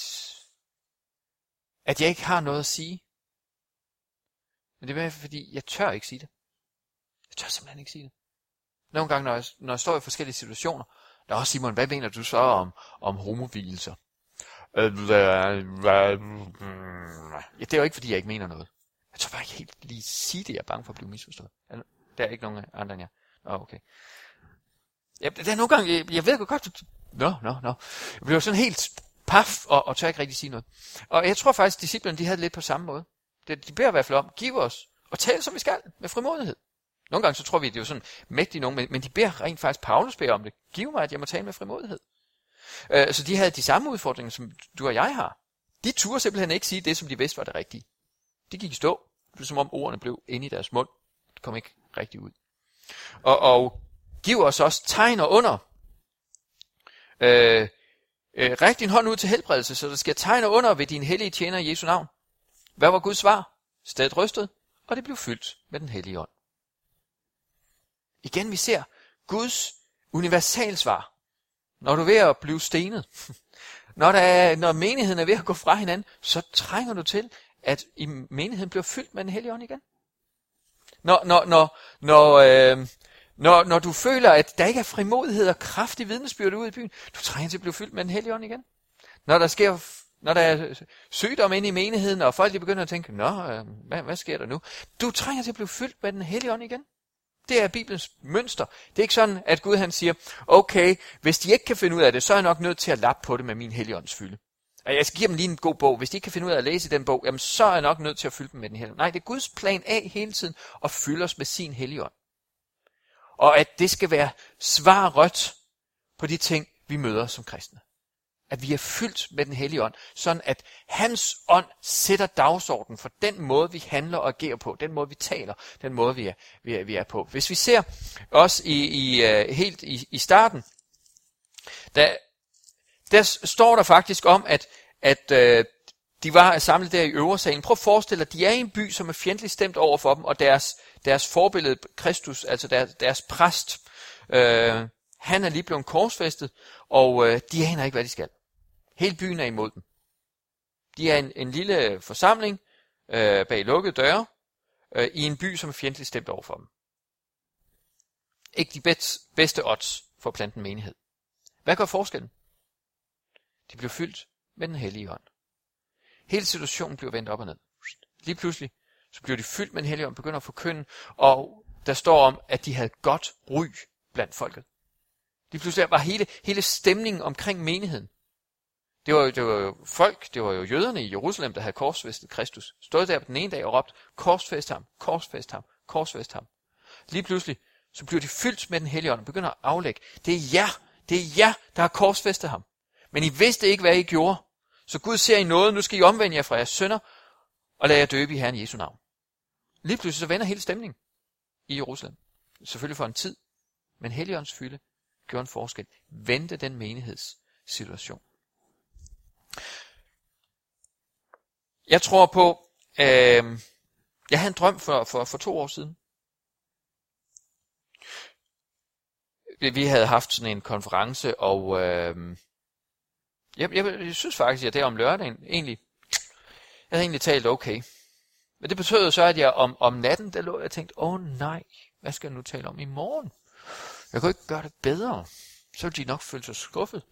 Speaker 1: at jeg ikke har noget at sige. Men det er fordi, jeg tør ikke sige det. Jeg tør simpelthen ikke sige det. Nogle gange, når jeg, når jeg står i forskellige situationer, der er også Simon, hvad mener du så om, om homovilelser? Øh, mm. ja, det er jo ikke, fordi jeg ikke mener noget. Jeg tror bare ikke helt lige sige det, jeg er bange for at blive misforstået. Der er ikke nogen andre end jeg. Nå, okay. Ja, der er nogle gange, jeg, jeg ved godt, nå, nå, nå. Jeg bliver sådan helt paf, og, og tør ikke rigtig sige noget. Og jeg tror faktisk, at disciplerne, de havde lidt på samme måde. De, de beder i hvert fald om, giv os, og tal som vi skal, med frimodighed. Nogle gange så tror vi, at det er jo sådan mægtigt nogen, men, men de beder rent faktisk, Paulus beder om det. Giv mig, at jeg må tale med frimodighed. Øh, så de havde de samme udfordringer, som du og jeg har. De turde simpelthen ikke sige det, som de vidste var det rigtige. De gik i stå. Det som om ordene blev inde i deres mund. Det kom ikke rigtigt ud. Og, og giv os også tegn og under. Øh, øh, ræk din hånd ud til helbredelse, så der sker tegn og under ved din hellige tjener i Jesu navn. Hvad var Guds svar? Stedet rystet, og det blev fyldt med den hellige ånd. Igen vi ser Guds universalsvar. Når du er ved at blive stenet, når, der er, når menigheden er ved at gå fra hinanden, så trænger du til, at i menigheden bliver fyldt med den hellige ånd igen. Når, når, når, når, øh, når, når du føler, at der ikke er frimodighed og kraftig vidnesbyrd ude i byen, du trænger til at blive fyldt med den hellige ånd igen. Når der sker når der er sygdom inde i menigheden, og folk de begynder at tænke, Nå, øh, hvad, hvad sker der nu? Du trænger til at blive fyldt med den hellige ånd igen. Det er Bibelens mønster. Det er ikke sådan, at Gud han siger, okay, hvis de ikke kan finde ud af det, så er jeg nok nødt til at lappe på det med min helligåndsfylde. Jeg skal give dem lige en god bog. Hvis de ikke kan finde ud af at læse den bog, jamen, så er jeg nok nødt til at fylde dem med den hellige Nej, det er Guds plan af hele tiden at fylde os med sin helligånd. Og at det skal være svar rødt på de ting, vi møder som kristne. At vi er fyldt med den hellige ånd, sådan at hans ånd sætter dagsordenen for den måde, vi handler og agerer på, den måde, vi taler, den måde, vi er, vi er, vi er på. Hvis vi ser os i, i, øh, helt i, i starten, der, der står der faktisk om, at, at øh, de var samlet der i øversalen. Prøv at forestille dig, de er i en by, som er fjendtligt stemt over for dem, og deres, deres forbillede, Kristus, altså deres, deres præst, øh, han er lige blevet korsfæstet, og øh, de aner ikke, hvad de skal. Hele byen er imod dem. De er en, en lille forsamling øh, bag lukkede døre øh, i en by, som er fjendtligt stemt over for dem. Ikke de bedste odds for at plante en menighed. Hvad gør forskellen? De blev fyldt med den hellige ånd. Hele situationen blev vendt op og ned. Lige pludselig, så blev de fyldt med den hellige ånd, begynder at forkynde, og der står om, at de havde godt ry blandt folket. Lige pludselig var hele, hele stemningen omkring menigheden. Det var, det var jo folk, det var jo jøderne i Jerusalem, der havde korsfæstet Kristus. Stod der på den ene dag og råbte, korsfæst ham, korsfæst ham, korsfæst ham. Lige pludselig, så bliver de fyldt med den hellige ånd og begynder at aflægge. Det er jer, det er jer, der har korsfæstet ham. Men I vidste ikke, hvad I gjorde. Så Gud ser I noget, nu skal I omvende jer fra jeres sønder, og lade jer døbe i Herren Jesu navn. Lige pludselig så vender hele stemningen i Jerusalem. Selvfølgelig for en tid, men Helligåndens fylde gjorde en forskel. Vendte den menighedssituation. Jeg tror på, øh, jeg havde en drøm for, for, for to år siden. Vi havde haft sådan en konference, og øh, jeg, jeg, jeg synes faktisk, at det om lørdagen egentlig, jeg havde egentlig talt okay. Men det betød så, at jeg om, om natten, der lå jeg og tænkte, åh oh, nej, hvad skal jeg nu tale om i morgen? Jeg kunne ikke gøre det bedre. Så ville de nok føle sig skuffet.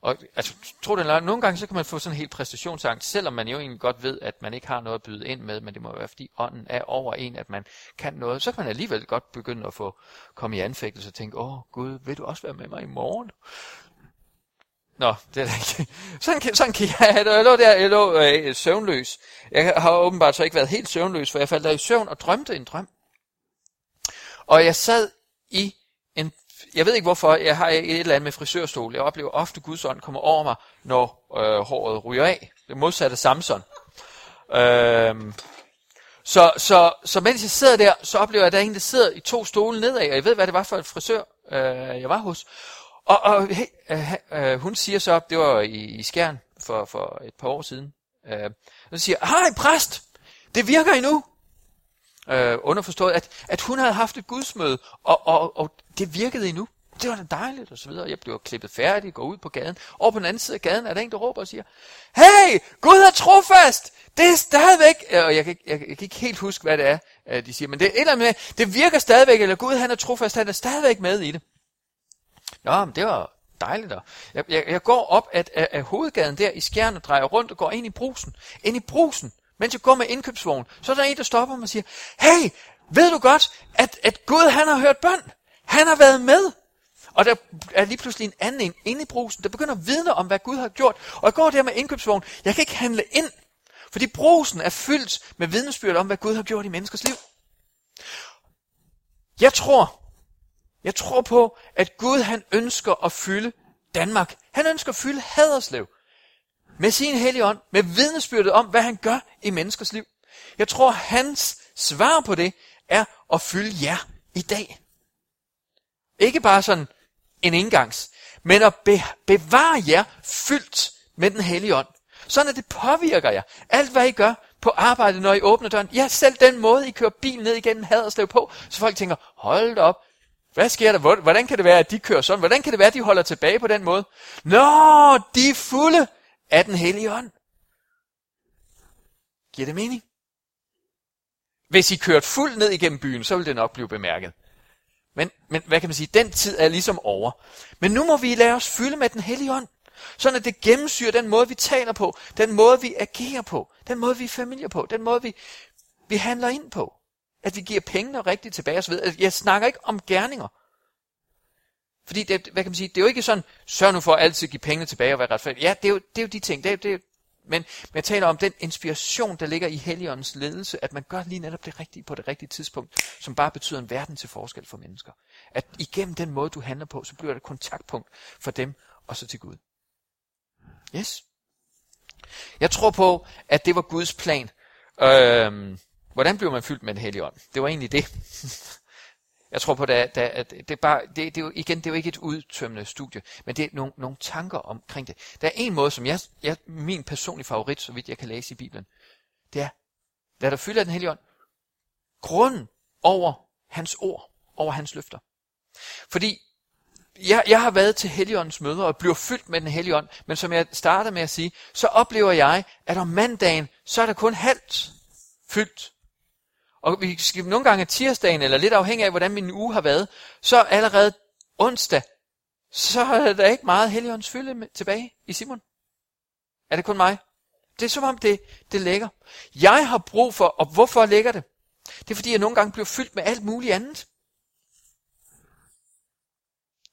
Speaker 1: Og altså, tro det eller nogle gange så kan man få sådan en helt præstationsangst, selvom man jo egentlig godt ved, at man ikke har noget at byde ind med, men det må være fordi ånden er over en, at man kan noget. Så kan man alligevel godt begynde at få komme i anfægtelse og tænke, åh Gud, vil du også være med mig i morgen? Nå, det er da ikke. Sådan kan, sådan kan jeg have det. Jeg lå der, jeg lå øh, søvnløs. Jeg har åbenbart så ikke været helt søvnløs, for jeg faldt der i søvn og drømte en drøm. Og jeg sad i jeg ved ikke hvorfor, jeg har et eller andet med frisørstol. Jeg oplever ofte, at Guds ånd kommer over mig, når øh, håret ryger af. Det modsatte Samson. Øhm, så, så, så mens jeg sidder der, så oplever jeg, at der er en, der sidder i to stole nedad, og jeg ved, hvad det var for en frisør, øh, jeg var hos. Og, og hey, øh, øh, hun siger så, det var i, i Skjern for, for et par år siden, øh, så siger, hej præst, det virker endnu. Øh, underforstået, at, at hun havde haft et gudsmøde, og, og, og det virkede endnu. Det var da dejligt, og så videre. Jeg blev klippet færdig, går ud på gaden. Og på den anden side af gaden er der en, der råber og siger, Hey, Gud er trofast! Det er stadigvæk... Øh, og jeg kan, jeg, jeg kan ikke helt huske, hvad det er, øh, de siger, men det er et eller andet med, det virker stadigvæk, eller Gud han er trofast, han er stadigvæk med i det. Nå, men det var dejligt. Og jeg, jeg, jeg går op af, af, af hovedgaden der i skjern og drejer rundt og går ind i brusen. Ind i brusen, mens jeg går med indkøbsvogn, så er der en, der stopper mig og siger, hey, ved du godt, at, at Gud han har hørt bøn? Han har været med. Og der er lige pludselig en anden en inde i brusen, der begynder at vidne om, hvad Gud har gjort. Og jeg går der med indkøbsvogn. Jeg kan ikke handle ind, fordi brusen er fyldt med vidnesbyrd om, hvad Gud har gjort i menneskers liv. Jeg tror, jeg tror på, at Gud han ønsker at fylde Danmark. Han ønsker at fylde Haderslev med sin hellige ånd, med vidnesbyrdet om, hvad han gør i menneskers liv. Jeg tror, hans svar på det er at fylde jer i dag. Ikke bare sådan en engangs, men at be- bevare jer fyldt med den hellige ånd. Sådan at det påvirker jer. Alt hvad I gør på arbejde, når I åbner døren. Ja, selv den måde, I kører bil ned igennem Haderslev på, så folk tænker, hold da op, hvad sker der? Hvordan kan det være, at de kører sådan? Hvordan kan det være, at de holder tilbage på den måde? Nå, de er fulde af den hellige ånd. Giver det mening? Hvis I kørte fuld ned igennem byen, så vil det nok blive bemærket. Men, men hvad kan man sige? Den tid er ligesom over. Men nu må vi lade os fylde med den hellige ånd. Sådan at det gennemsyrer den måde, vi taler på, den måde, vi agerer på, den måde, vi er familier på, den måde, vi, vi handler ind på. At vi giver pengene rigtigt tilbage osv. Jeg snakker ikke om gerninger. Fordi det, hvad kan man sige, det er jo ikke sådan, sørg nu for at altid give pengene tilbage og være retfærdig. Ja, det er jo, det er jo de ting. Det er, det er, men, men jeg taler om den inspiration, der ligger i Helligåndens ledelse, at man gør lige netop det rigtige på det rigtige tidspunkt, som bare betyder en verden til forskel for mennesker. At igennem den måde, du handler på, så bliver det kontaktpunkt for dem og så til Gud. Yes. Jeg tror på, at det var Guds plan. Øhm, Hvordan bliver man fyldt med en hellig ånd? Det var egentlig det. Jeg tror på, at det, at det, er bare, det, det er jo, igen, det er jo ikke et udtømmende studie, men det er nogle, nogle tanker omkring det. Der er en måde, som jeg, jeg, min personlige favorit, så vidt jeg kan læse i Bibelen, det er, lad dig fylde af den hellige ånd. Grunden over hans ord, over hans løfter. Fordi jeg, jeg har været til Helligåndens møder og bliver fyldt med den hellige ånd, men som jeg starter med at sige, så oplever jeg, at om mandagen, så er der kun halvt fyldt og vi skal nogle gange tirsdagen, eller lidt afhængig af, hvordan min uge har været, så allerede onsdag, så er der ikke meget heligåndens fylde tilbage i Simon. Er det kun mig? Det er som om det, det lægger. Jeg har brug for, og hvorfor lægger det? Det er fordi, jeg nogle gange bliver fyldt med alt muligt andet.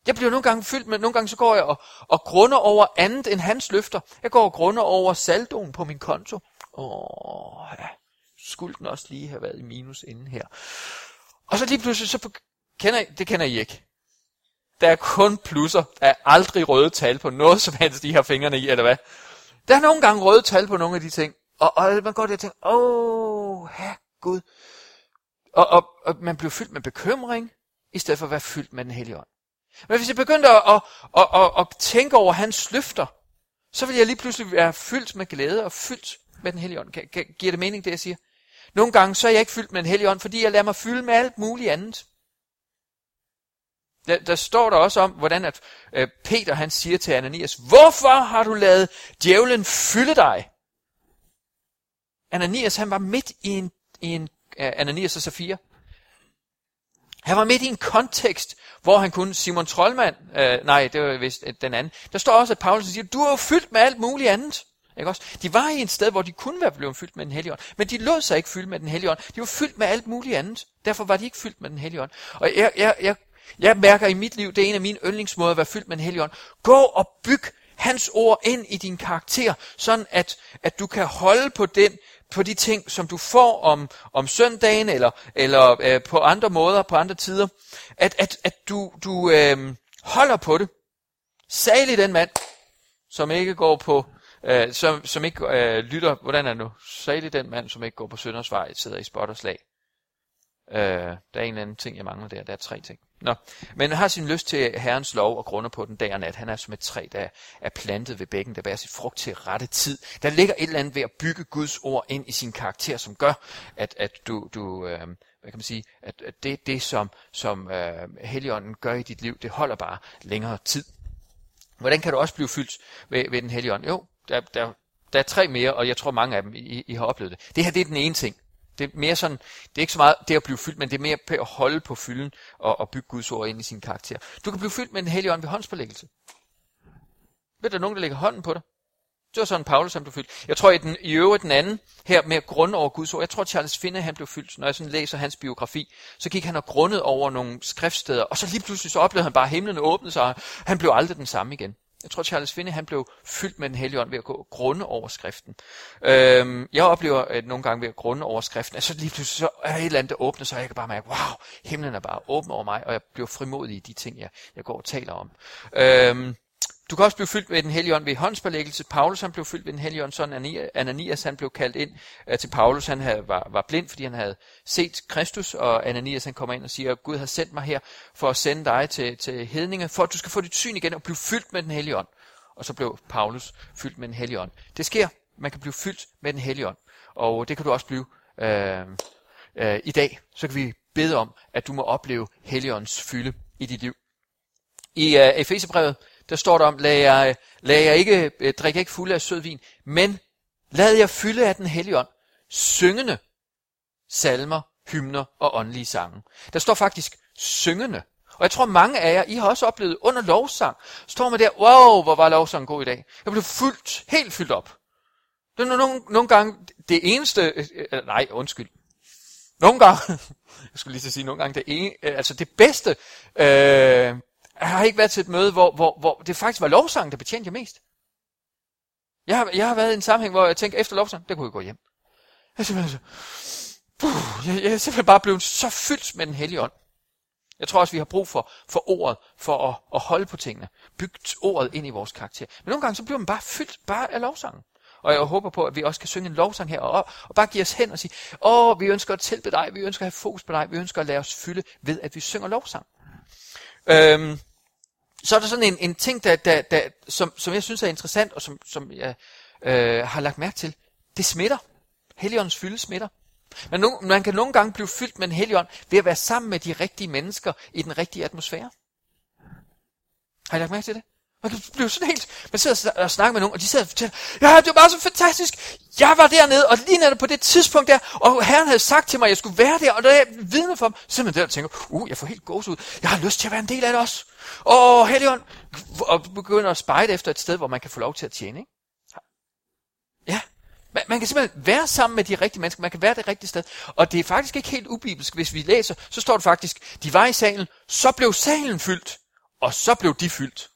Speaker 1: Jeg bliver nogle gange fyldt med, nogle gange så går jeg og, og grunder over andet end hans løfter. Jeg går og grunder over saldoen på min konto. Åh, ja, skulle den også lige have været i minus inden her. Og så lige pludselig, så kender I, det kender I ikke. Der er kun plusser. Der er aldrig røde tal på noget som helst, de har fingrene i, eller hvad? Der er nogle gange røde tal på nogle af de ting. Og, og man går der og tænker, åh, her Gud. Og, og, og man bliver fyldt med bekymring, i stedet for at være fyldt med den hellige ånd. Men hvis jeg begyndte at, at, at, at, at tænke over hans løfter, så vil jeg lige pludselig være fyldt med glæde og fyldt med den hellige ånd. Giver det mening, det jeg siger? Nogle gange så er jeg ikke fyldt med en hellig ånd, fordi jeg lader mig fylde med alt muligt andet. Der, der står der også om, hvordan at øh, Peter han siger til Ananias, hvorfor har du lavet djævlen fylde dig? Ananias han var midt i en, i en uh, Ananias og Safira. Han var midt i en kontekst, hvor han kunne, Simon Trollmand, øh, nej, det var vist øh, den anden, der står også, at Paulus siger, du er jo fyldt med alt muligt andet. Ikke også? De var i et sted, hvor de kunne være blevet fyldt med den hellige ånd, men de lod sig ikke fyldt med den hellige ånd. De var fyldt med alt muligt andet. Derfor var de ikke fyldt med den hellige ånd. Og jeg, jeg, jeg, jeg mærker i mit liv, det er en af mine yndlingsmåder at være fyldt med den hellige ånd. Gå og byg hans ord ind i din karakter, sådan at, at du kan holde på den på de ting, som du får om, om søndagen, eller, eller øh, på andre måder, på andre tider, at, at, at du, du øh, holder på det. Særlig den mand, som ikke går på, øh, som, som ikke øh, lytter, hvordan er det nu? Særligt den mand, som ikke går på Søndersvej, sidder i spot og slag. Øh, der er en eller anden ting, jeg mangler der. Der er tre ting. Nå, men han har sin lyst til Herrens lov og grunder på den dag og nat. Han er som et træ, der er plantet ved bækken, der bærer sit frugt til rette tid. Der ligger et eller andet ved at bygge Guds ord ind i sin karakter, som gør, at, at du, du øh, hvad kan man sige, at, at det, det som, som øh, Helligånden gør i dit liv, det holder bare længere tid. Hvordan kan du også blive fyldt ved, ved den Hellige Ånd? Jo, der, der, der er tre mere, og jeg tror mange af dem, I, I har oplevet det. Det her det er den ene ting. Det er mere sådan, det er ikke så meget det at blive fyldt, men det er mere på at holde på fylden og, og bygge Guds ord ind i sin karakter. Du kan blive fyldt med den hellige ånd ved håndspålæggelse. Ved der nogen, der lægger hånden på dig? Det var sådan Paulus, han blev fyldt. Jeg tror i, den, i øvrigt den anden, her med grund over Guds ord, jeg tror Charles Finney, han blev fyldt. Når jeg sådan læser hans biografi, så gik han og grundet over nogle skriftsteder, og så lige pludselig så oplevede han bare, at himlen åbnede sig, og han blev aldrig den samme igen. Jeg tror, Charles Finney han blev fyldt med den hellige ånd ved at gå grunde over skriften. Øhm, jeg oplever at nogle gange ved at grunde over skriften, at så lige pludselig så er et eller andet, der åbner sig, og jeg kan bare mærke, wow, himlen er bare åben over mig, og jeg bliver frimodig i de ting, jeg, jeg går og taler om. Øhm, du kan også blive fyldt med den hellige ånd ved håndsbelæggelse. Paulus han blev fyldt ved den hellige ånd, sådan Ananias han blev kaldt ind øh, til Paulus. Han havde, var, var blind, fordi han havde set Kristus, og Ananias han kommer ind og siger, Gud har sendt mig her for at sende dig til, til hedninge, for at du skal få dit syn igen og blive fyldt med den hellige ånd. Og så blev Paulus fyldt med den hellige ånd. Det sker. Man kan blive fyldt med den hellige ånd. Og det kan du også blive øh, øh, i dag. Så kan vi bede om, at du må opleve helligåndens fylde i dit liv. I øh, Efeserbrevet der står der om, lad jeg, lad jeg ikke, øh, drikke ikke fuld af sød vin, men lad jeg fylde af den hellige ånd, syngende salmer, hymner og åndelige sange. Der står faktisk syngende. Og jeg tror mange af jer, I har også oplevet under lovsang, står man der, wow, hvor var lovsangen god i dag. Jeg blev fyldt, helt fyldt op. Det er nogle, nogle gange det eneste, øh, øh nej, undskyld. Nogle gange, jeg skulle lige så sige nogle gange, det, ene, øh, altså det bedste øh, jeg har ikke været til et møde, hvor, hvor, hvor det faktisk var lovsangen, der betjente jeg mest. Jeg har, jeg har været i en sammenhæng, hvor jeg tænkte, efter lovsang, der kunne jeg gå hjem. Jeg er simpelthen, så, puh, jeg, jeg er simpelthen bare blevet så fyldt med den hellige ånd. Jeg tror også, vi har brug for, for ordet, for at, at holde på tingene. Bygt ordet ind i vores karakter. Men nogle gange, så bliver man bare fyldt bare af lovsangen. Og jeg håber på, at vi også kan synge en lovsang her, og, og bare give os hen og sige, åh, vi ønsker at tilbe dig, vi ønsker at have fokus på dig, vi ønsker at lade os fylde ved, at vi synger lovsang. Øhm, så er der sådan en, en ting, der, der, der, som, som jeg synes er interessant, og som, som jeg øh, har lagt mærke til. Det smitter. Helligåndens fylde smitter. Men no, man kan nogle gange blive fyldt med en helligånd ved at være sammen med de rigtige mennesker i den rigtige atmosfære. Har I lagt mærke til det? Man kan blive sådan helt, man sidder og snakker med nogen, og de sidder og fortæller, ja, det var bare så fantastisk. Jeg var dernede, og lige netop på det tidspunkt der, og herren havde sagt til mig, at jeg skulle være der, og der er vidne for ham. Så man der og tænker, uh, jeg får helt gås ud. Jeg har lyst til at være en del af det også. Og Helion, og begynder at spejde efter et sted, hvor man kan få lov til at tjene. Ikke? Man, man kan simpelthen være sammen med de rigtige mennesker, man kan være det rigtige sted. Og det er faktisk ikke helt ubibelsk, hvis vi læser, så står det faktisk, de var i salen, så blev salen fyldt, og så blev de fyldt.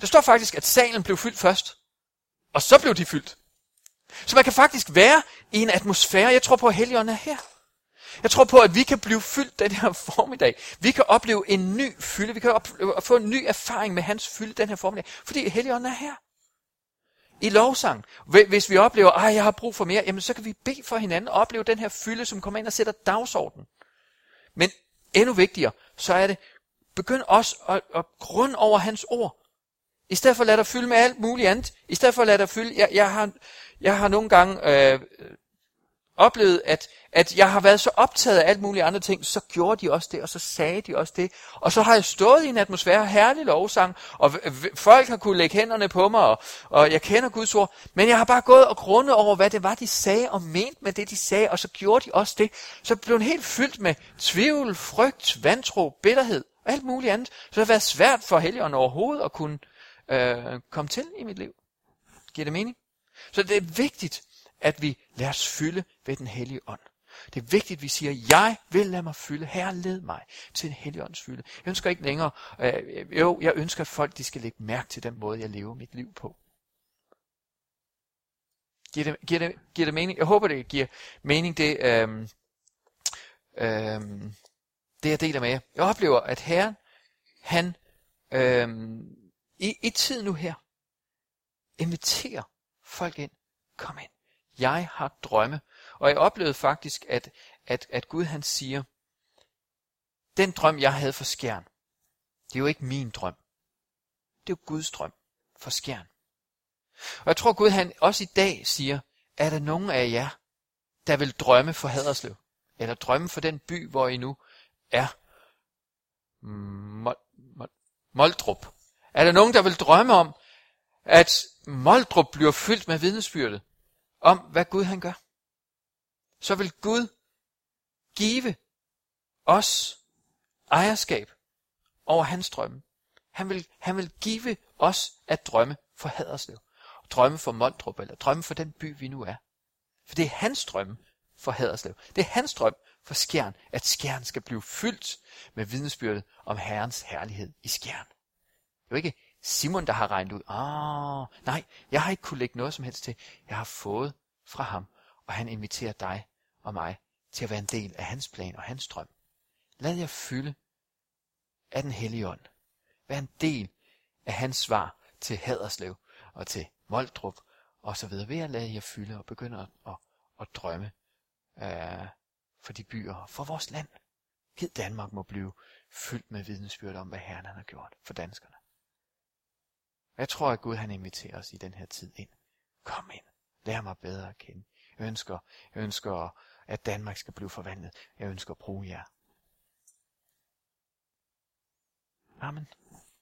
Speaker 1: Der står faktisk, at salen blev fyldt først, og så blev de fyldt. Så man kan faktisk være i en atmosfære, jeg tror på, at Helligånden er her. Jeg tror på, at vi kan blive fyldt den her formiddag. Vi kan opleve en ny fylde. Vi kan opleve, få en ny erfaring med hans fylde den her formiddag. Fordi Helligånden er her. I lovsang. Hvis vi oplever, at jeg har brug for mere, jamen så kan vi bede for hinanden og opleve den her fylde, som kommer ind og sætter dagsordenen. Men endnu vigtigere, så er det, begynd også at, at grund over hans ord. I stedet for at lade dig fylde med alt muligt andet. I stedet for at lade dig fylde, jeg, jeg, har, jeg har nogle gange øh, oplevet, at, at jeg har været så optaget af alt muligt andre ting, så gjorde de også det, og så sagde de også det. Og så har jeg stået i en atmosfære, herlig lovsang, og folk har kunne lægge hænderne på mig, og, og jeg kender Guds ord, men jeg har bare gået og grundet over, hvad det var, de sagde, og ment med det, de sagde, og så gjorde de også det. Så blev den helt fyldt med tvivl, frygt, vantro, bitterhed, og alt muligt andet. Så det har været svært for helgeren overhovedet at kunne øh, komme til i mit liv. Giver det mening? Så det er vigtigt, at vi lader os fylde ved den hellige ånd. Det er vigtigt, at vi siger, jeg vil lade mig fylde. Herre, led mig til en hellig ånds fylde. Jeg ønsker ikke længere, øh, jo, jeg ønsker, at folk de skal lægge mærke til den måde, jeg lever mit liv på. Giver det, giver det, giver det mening? Jeg håber, det giver mening, det, øh, øh, det jeg deler med jer. Jeg oplever, at Herren, han øh, i, i tid nu her, inviterer folk ind. Kom ind. Jeg har drømme. Og jeg oplevede faktisk, at, at, at Gud han siger, den drøm, jeg havde for skjern, det er jo ikke min drøm. Det er jo Guds drøm for skjern. Og jeg tror, Gud han også i dag siger, er der nogen af jer, der vil drømme for Haderslev? Eller drømme for den by, hvor I nu er? Moldrup. Er der nogen, der vil drømme om, at Moldrup bliver fyldt med vidnesbyrdet om, hvad Gud han gør? Så vil Gud give os ejerskab over hans drømme. Han vil, han vil give os at drømme for Haderslev. Drømme for Moldrup, eller drømme for den by, vi nu er. For det er hans drømme for Haderslev. Det er hans drøm for Skjern, at Skjern skal blive fyldt med vidnesbyrdet om Herrens herlighed i Skjern. Jo ikke Simon, der har regnet ud. Ah, nej, jeg har ikke kunne lægge noget som helst til. Jeg har fået fra ham, og han inviterer dig og mig til at være en del af hans plan og hans drøm. Lad jer fylde af den hellige ånd. Vær en del af hans svar til Haderslev og til Moldrup og så videre. Ved at lade jer fylde og begynde at, at, at drømme øh, for de byer, for vores land. Hed Danmark må blive fyldt med vidnesbyrd om, hvad Herren han har gjort for danskerne. Jeg tror, at Gud han inviterer os i den her tid ind. Kom ind. Lær mig bedre at kende. Jeg ønsker, jeg ønsker, at Danmark skal blive forvandlet. Jeg ønsker at bruge jer. Amen.